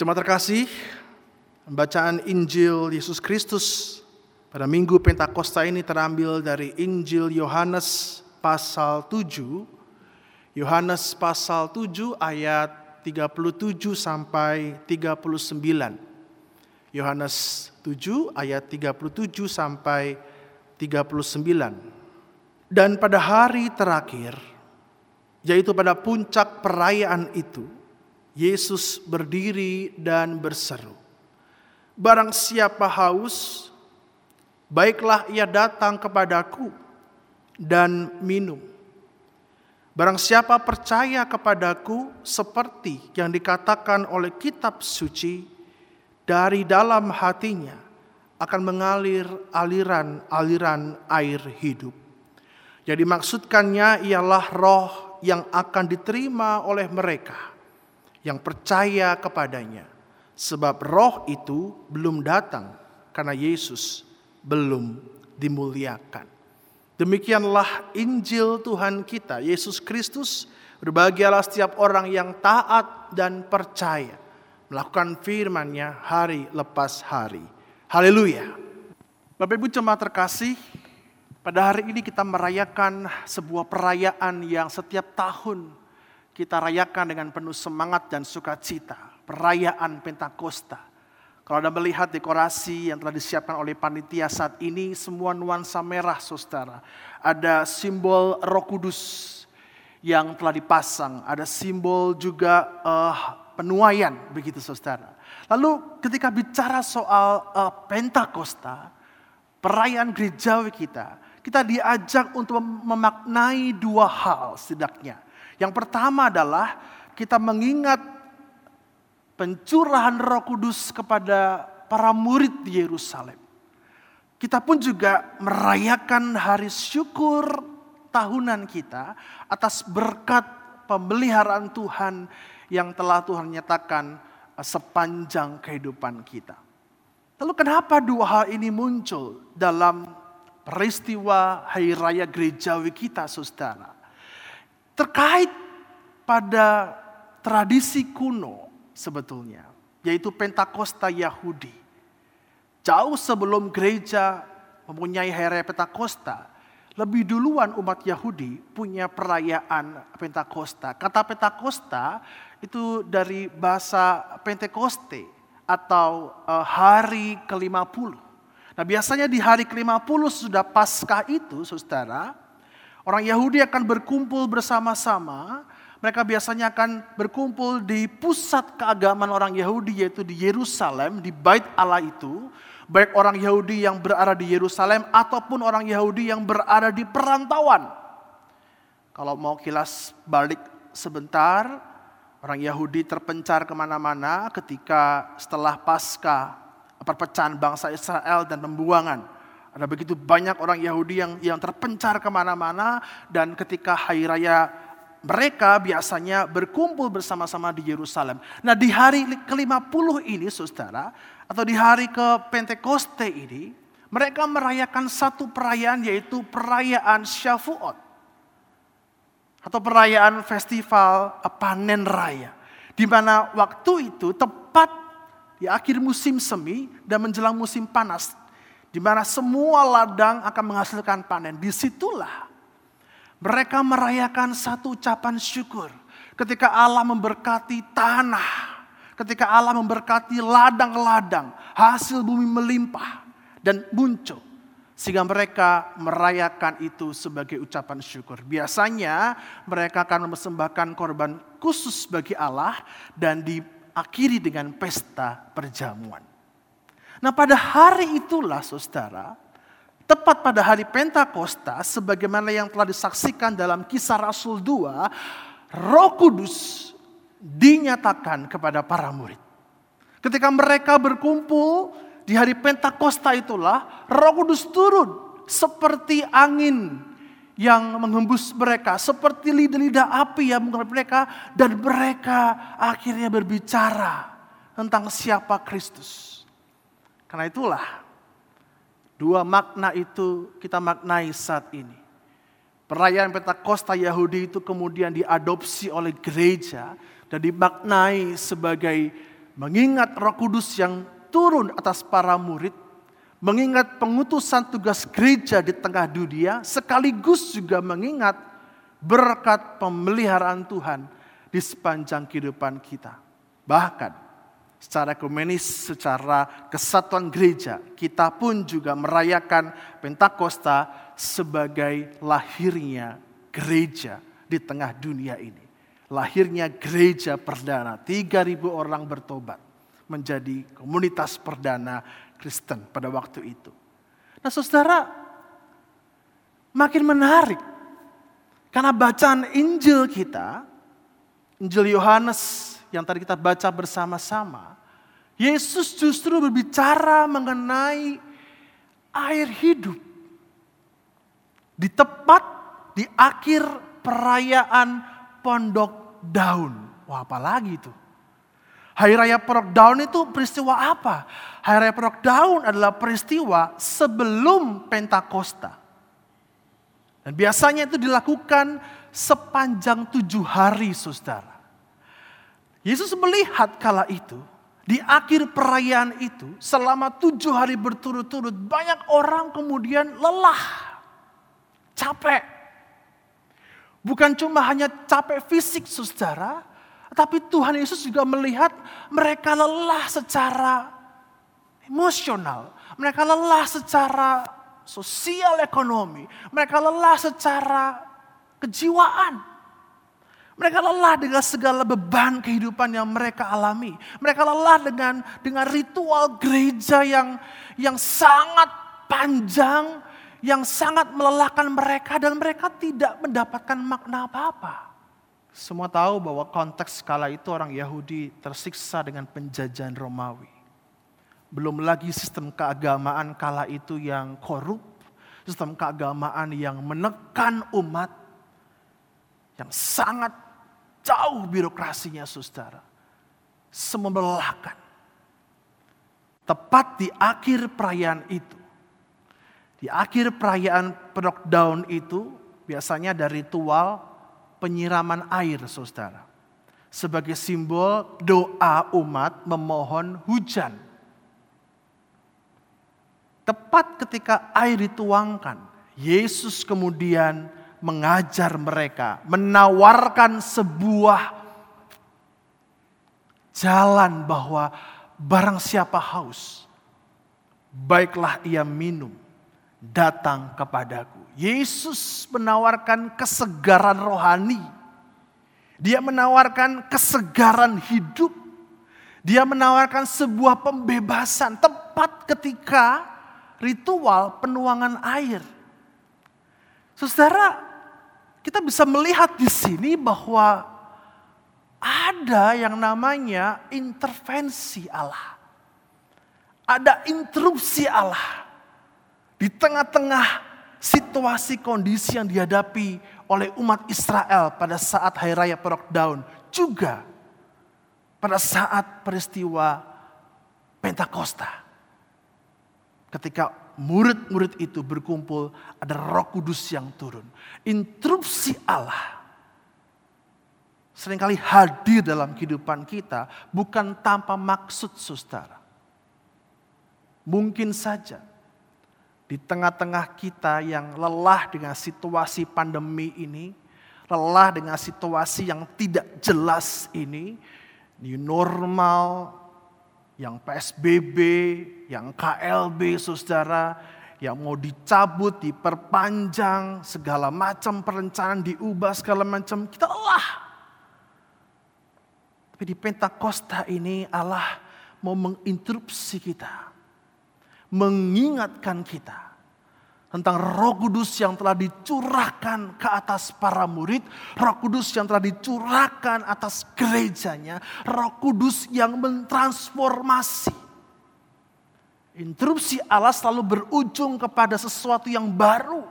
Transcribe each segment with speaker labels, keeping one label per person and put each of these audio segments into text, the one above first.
Speaker 1: Jemaat terkasih, bacaan Injil Yesus Kristus pada Minggu Pentakosta ini terambil dari Injil Yohanes pasal 7. Yohanes pasal 7 ayat 37 sampai 39. Yohanes 7 ayat 37 sampai 39. Dan pada hari terakhir, yaitu pada puncak perayaan itu, Yesus berdiri dan berseru, "Barang siapa haus, baiklah ia datang kepadaku dan minum. Barang siapa percaya kepadaku, seperti yang dikatakan oleh Kitab Suci, dari dalam hatinya akan mengalir aliran-aliran air hidup." Jadi maksudkannya ialah roh yang akan diterima oleh mereka yang percaya kepadanya. Sebab roh itu belum datang karena Yesus belum dimuliakan. Demikianlah Injil Tuhan kita, Yesus Kristus. Berbahagialah setiap orang yang taat dan percaya. Melakukan firman-Nya hari lepas hari. Haleluya. Bapak Ibu jemaat terkasih, pada hari ini kita merayakan sebuah perayaan yang setiap tahun kita rayakan dengan penuh semangat dan sukacita. Perayaan Pentakosta. Kalau Anda melihat dekorasi yang telah disiapkan oleh panitia saat ini, semua nuansa merah saudara. Ada simbol roh kudus yang telah dipasang. Ada simbol juga uh, penuaian begitu saudara. Lalu ketika bicara soal uh, Pentakosta, perayaan gerejawi kita, kita diajak untuk memaknai dua hal setidaknya. Yang pertama adalah kita mengingat pencurahan Roh Kudus kepada para murid di Yerusalem. Kita pun juga merayakan hari syukur tahunan kita atas berkat pemeliharaan Tuhan yang telah Tuhan nyatakan sepanjang kehidupan kita. Lalu kenapa dua hal ini muncul dalam peristiwa hari raya gerejawi kita saudara? Terkait pada tradisi kuno sebetulnya, yaitu Pentakosta Yahudi. Jauh sebelum gereja mempunyai hari Pentakosta, lebih duluan umat Yahudi punya perayaan Pentakosta. Kata Pentakosta itu dari bahasa Pentekoste atau uh, hari ke-50. Nah biasanya di hari ke-50 sudah Paskah itu saudara, Orang Yahudi akan berkumpul bersama-sama. Mereka biasanya akan berkumpul di pusat keagamaan orang Yahudi yaitu di Yerusalem, di Bait Allah itu. Baik orang Yahudi yang berada di Yerusalem ataupun orang Yahudi yang berada di perantauan. Kalau mau kilas balik sebentar, orang Yahudi terpencar ke mana-mana ketika setelah pasca perpecahan bangsa Israel dan pembuangan ada begitu banyak orang Yahudi yang yang terpencar ke mana-mana dan ketika hari raya mereka biasanya berkumpul bersama-sama di Yerusalem. Nah di hari ke-50 ini saudara, atau di hari ke Pentekoste ini, mereka merayakan satu perayaan yaitu perayaan Shavuot. Atau perayaan festival panen raya. Di mana waktu itu tepat di akhir musim semi dan menjelang musim panas di mana semua ladang akan menghasilkan panen. Di situlah mereka merayakan satu ucapan syukur. Ketika Allah memberkati tanah, ketika Allah memberkati ladang-ladang, hasil bumi melimpah dan muncul. Sehingga mereka merayakan itu sebagai ucapan syukur. Biasanya mereka akan mempersembahkan korban khusus bagi Allah dan diakhiri dengan pesta perjamuan. Nah pada hari itulah saudara, tepat pada hari Pentakosta, sebagaimana yang telah disaksikan dalam kisah Rasul 2, roh kudus dinyatakan kepada para murid. Ketika mereka berkumpul di hari Pentakosta itulah, roh kudus turun seperti angin yang menghembus mereka, seperti lidah-lidah api yang menghembus mereka, dan mereka akhirnya berbicara tentang siapa Kristus. Karena itulah dua makna itu kita maknai saat ini. Perayaan Pentakosta Yahudi itu kemudian diadopsi oleh gereja dan dimaknai sebagai mengingat Roh Kudus yang turun atas para murid, mengingat pengutusan tugas gereja di tengah dunia, sekaligus juga mengingat berkat pemeliharaan Tuhan di sepanjang kehidupan kita. Bahkan secara ekumenis, secara kesatuan gereja, kita pun juga merayakan Pentakosta sebagai lahirnya gereja di tengah dunia ini. Lahirnya gereja perdana, 3000 orang bertobat menjadi komunitas perdana Kristen pada waktu itu. Nah saudara, makin menarik. Karena bacaan Injil kita, Injil Yohanes yang tadi kita baca bersama-sama, Yesus justru berbicara mengenai air hidup. Di tepat di akhir perayaan Pondok Daun. Wah apalagi itu? Hari Raya Perok Daun itu peristiwa apa? Hari Raya Perok Daun adalah peristiwa sebelum Pentakosta. Dan biasanya itu dilakukan sepanjang tujuh hari saudara. Yesus melihat kala itu, di akhir perayaan itu, selama tujuh hari berturut-turut, banyak orang kemudian lelah, capek. Bukan cuma hanya capek fisik saudara, tapi Tuhan Yesus juga melihat mereka lelah secara emosional. Mereka lelah secara sosial ekonomi. Mereka lelah secara kejiwaan. Mereka lelah dengan segala beban kehidupan yang mereka alami. Mereka lelah dengan dengan ritual gereja yang yang sangat panjang, yang sangat melelahkan mereka dan mereka tidak mendapatkan makna apa-apa. Semua tahu bahwa konteks kala itu orang Yahudi tersiksa dengan penjajahan Romawi. Belum lagi sistem keagamaan kala itu yang korup, sistem keagamaan yang menekan umat, yang sangat jauh birokrasinya saudara. Semua melelahkan. Tepat di akhir perayaan itu, di akhir perayaan Pedok Daun itu, biasanya ada ritual penyiraman air saudara. Sebagai simbol doa umat memohon hujan. Tepat ketika air dituangkan, Yesus kemudian mengajar mereka, menawarkan sebuah jalan bahwa barang siapa haus, baiklah ia minum, datang kepadaku. Yesus menawarkan kesegaran rohani. Dia menawarkan kesegaran hidup. Dia menawarkan sebuah pembebasan tepat ketika ritual penuangan air. Saudara, kita bisa melihat di sini bahwa ada yang namanya intervensi Allah. Ada interupsi Allah. Di tengah-tengah situasi kondisi yang dihadapi oleh umat Israel pada saat Hari Raya Perok Daun. Juga pada saat peristiwa Pentakosta. Ketika murid-murid itu berkumpul, ada roh kudus yang turun. Interupsi Allah sering kali hadir dalam kehidupan kita bukan tanpa maksud saudara. Mungkin saja di tengah-tengah kita yang lelah dengan situasi pandemi ini, lelah dengan situasi yang tidak jelas ini, new normal, yang PSBB, yang KLB saudara, yang mau dicabut, diperpanjang, segala macam perencanaan diubah, segala macam, kita lelah. Tapi di Pentakosta ini Allah mau menginterupsi kita mengingatkan kita tentang Roh Kudus yang telah dicurahkan ke atas para murid, Roh Kudus yang telah dicurahkan atas gerejanya, Roh Kudus yang mentransformasi. Interupsi Allah selalu berujung kepada sesuatu yang baru.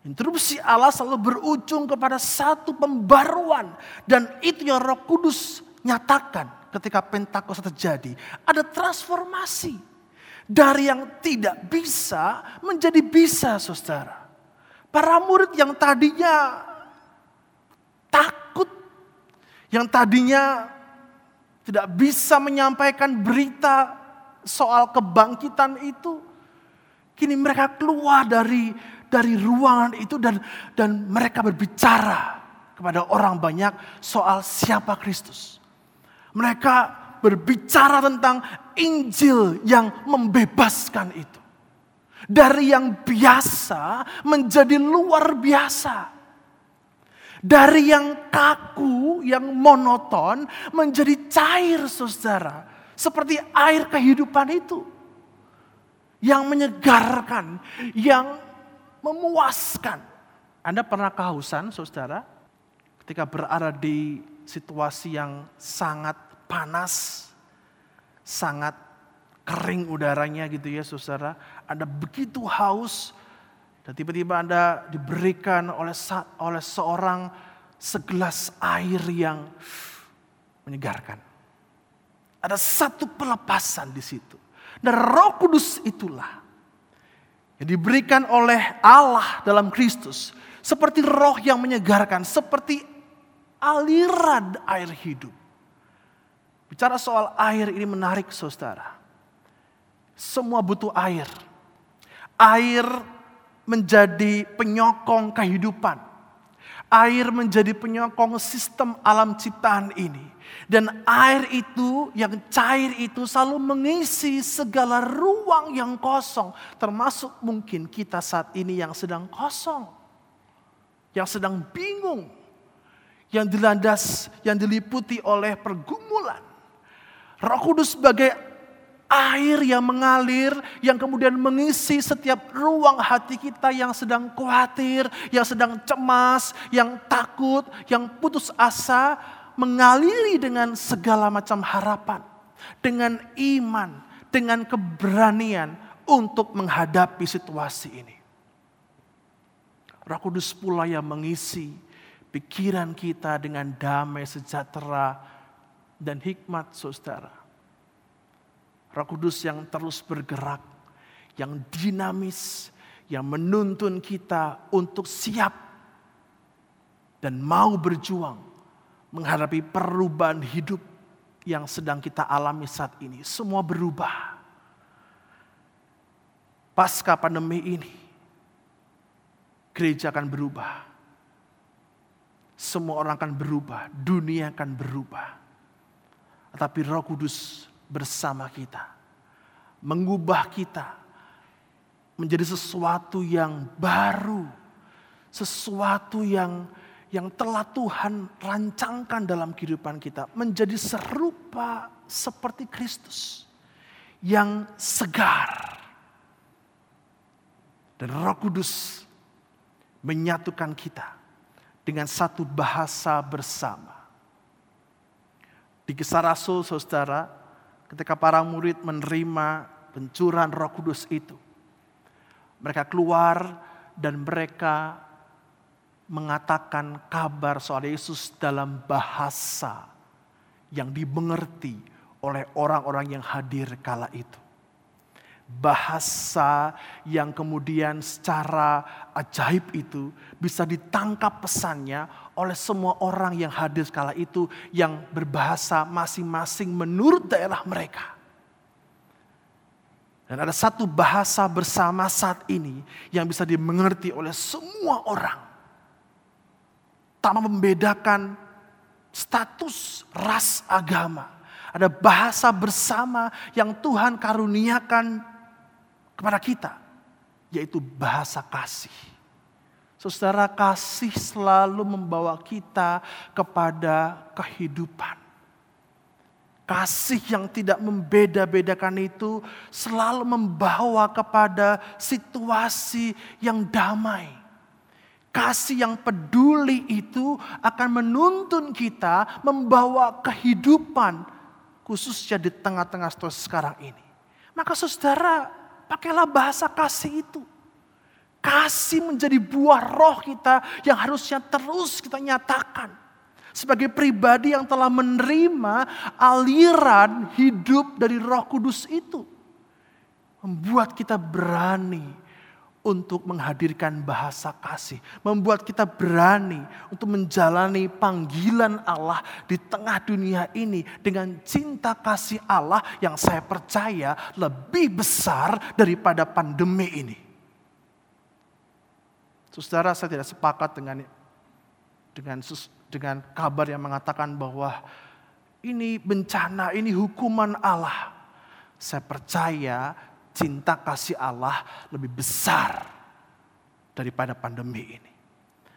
Speaker 1: Interupsi Allah selalu berujung kepada satu pembaruan dan itu yang Roh Kudus nyatakan ketika Pentakosta terjadi. Ada transformasi dari yang tidak bisa menjadi bisa, saudara. Para murid yang tadinya takut, yang tadinya tidak bisa menyampaikan berita soal kebangkitan itu. Kini mereka keluar dari dari ruangan itu dan dan mereka berbicara kepada orang banyak soal siapa Kristus. Mereka berbicara tentang Injil yang membebaskan itu. Dari yang biasa menjadi luar biasa. Dari yang kaku, yang monoton menjadi cair saudara. Seperti air kehidupan itu. Yang menyegarkan, yang memuaskan. Anda pernah kehausan saudara? Ketika berada di situasi yang sangat panas, sangat kering udaranya gitu ya saudara. Anda begitu haus, dan tiba-tiba Anda diberikan oleh oleh seorang segelas air yang menyegarkan. Ada satu pelepasan di situ. Dan Roh Kudus itulah yang diberikan oleh Allah dalam Kristus seperti roh yang menyegarkan, seperti aliran air hidup. Bicara soal air ini menarik saudara. Semua butuh air. Air menjadi penyokong kehidupan. Air menjadi penyokong sistem alam ciptaan ini. Dan air itu, yang cair itu selalu mengisi segala ruang yang kosong. Termasuk mungkin kita saat ini yang sedang kosong. Yang sedang bingung. Yang dilandas, yang diliputi oleh pergumulan. Roh Kudus sebagai air yang mengalir, yang kemudian mengisi setiap ruang hati kita yang sedang khawatir, yang sedang cemas, yang takut, yang putus asa, mengaliri dengan segala macam harapan, dengan iman, dengan keberanian untuk menghadapi situasi ini. Roh Kudus pula yang mengisi pikiran kita dengan damai sejahtera dan hikmat saudara Roh Kudus yang terus bergerak, yang dinamis, yang menuntun kita untuk siap dan mau berjuang menghadapi perubahan hidup yang sedang kita alami saat ini. Semua berubah. Pasca pandemi ini, gereja akan berubah. Semua orang akan berubah, dunia akan berubah. Tetapi Roh Kudus bersama kita. Mengubah kita menjadi sesuatu yang baru. Sesuatu yang yang telah Tuhan rancangkan dalam kehidupan kita. Menjadi serupa seperti Kristus. Yang segar. Dan roh kudus menyatukan kita dengan satu bahasa bersama. Di kisah Rasul, saudara, ketika para murid menerima pencurahan roh kudus itu. Mereka keluar dan mereka mengatakan kabar soal Yesus dalam bahasa yang dimengerti oleh orang-orang yang hadir kala itu bahasa yang kemudian secara ajaib itu bisa ditangkap pesannya oleh semua orang yang hadir kala itu yang berbahasa masing-masing menurut daerah mereka. Dan ada satu bahasa bersama saat ini yang bisa dimengerti oleh semua orang. Tanpa membedakan status ras agama. Ada bahasa bersama yang Tuhan karuniakan kepada kita, yaitu bahasa kasih. Saudara, kasih selalu membawa kita kepada kehidupan. Kasih yang tidak membeda-bedakan itu selalu membawa kepada situasi yang damai. Kasih yang peduli itu akan menuntun kita membawa kehidupan khususnya di tengah-tengah situasi sekarang ini. Maka saudara Pakailah bahasa kasih itu. Kasih menjadi buah roh kita yang harusnya terus kita nyatakan. Sebagai pribadi yang telah menerima aliran hidup dari roh kudus itu. Membuat kita berani untuk menghadirkan bahasa kasih, membuat kita berani untuk menjalani panggilan Allah di tengah dunia ini dengan cinta kasih Allah yang saya percaya lebih besar daripada pandemi ini. Saudara, saya tidak sepakat dengan dengan dengan kabar yang mengatakan bahwa ini bencana, ini hukuman Allah. Saya percaya cinta kasih Allah lebih besar daripada pandemi ini.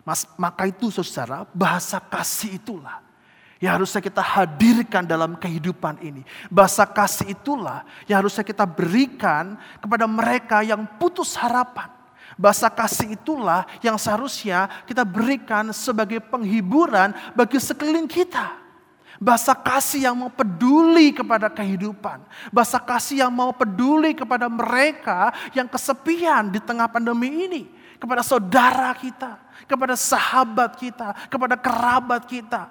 Speaker 1: Mas, maka itu saudara, bahasa kasih itulah yang harusnya kita hadirkan dalam kehidupan ini. Bahasa kasih itulah yang harusnya kita berikan kepada mereka yang putus harapan. Bahasa kasih itulah yang seharusnya kita berikan sebagai penghiburan bagi sekeliling kita. Bahasa kasih yang mau peduli kepada kehidupan. Bahasa kasih yang mau peduli kepada mereka yang kesepian di tengah pandemi ini. Kepada saudara kita, kepada sahabat kita, kepada kerabat kita.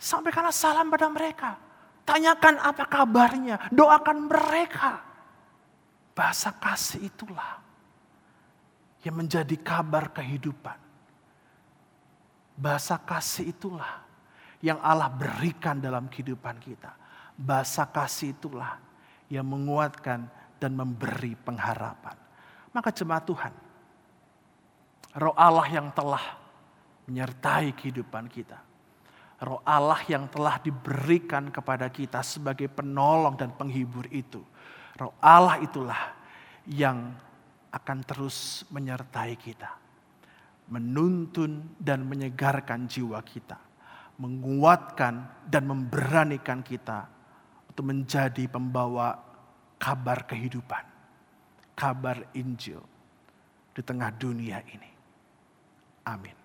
Speaker 1: Sampaikanlah salam pada mereka. Tanyakan apa kabarnya, doakan mereka. Bahasa kasih itulah yang menjadi kabar kehidupan. Bahasa kasih itulah yang Allah berikan dalam kehidupan kita. Bahasa kasih itulah yang menguatkan dan memberi pengharapan. Maka jemaat Tuhan, roh Allah yang telah menyertai kehidupan kita. Roh Allah yang telah diberikan kepada kita sebagai penolong dan penghibur itu. Roh Allah itulah yang akan terus menyertai kita. Menuntun dan menyegarkan jiwa kita menguatkan dan memberanikan kita untuk menjadi pembawa kabar kehidupan, kabar Injil di tengah dunia ini. Amin.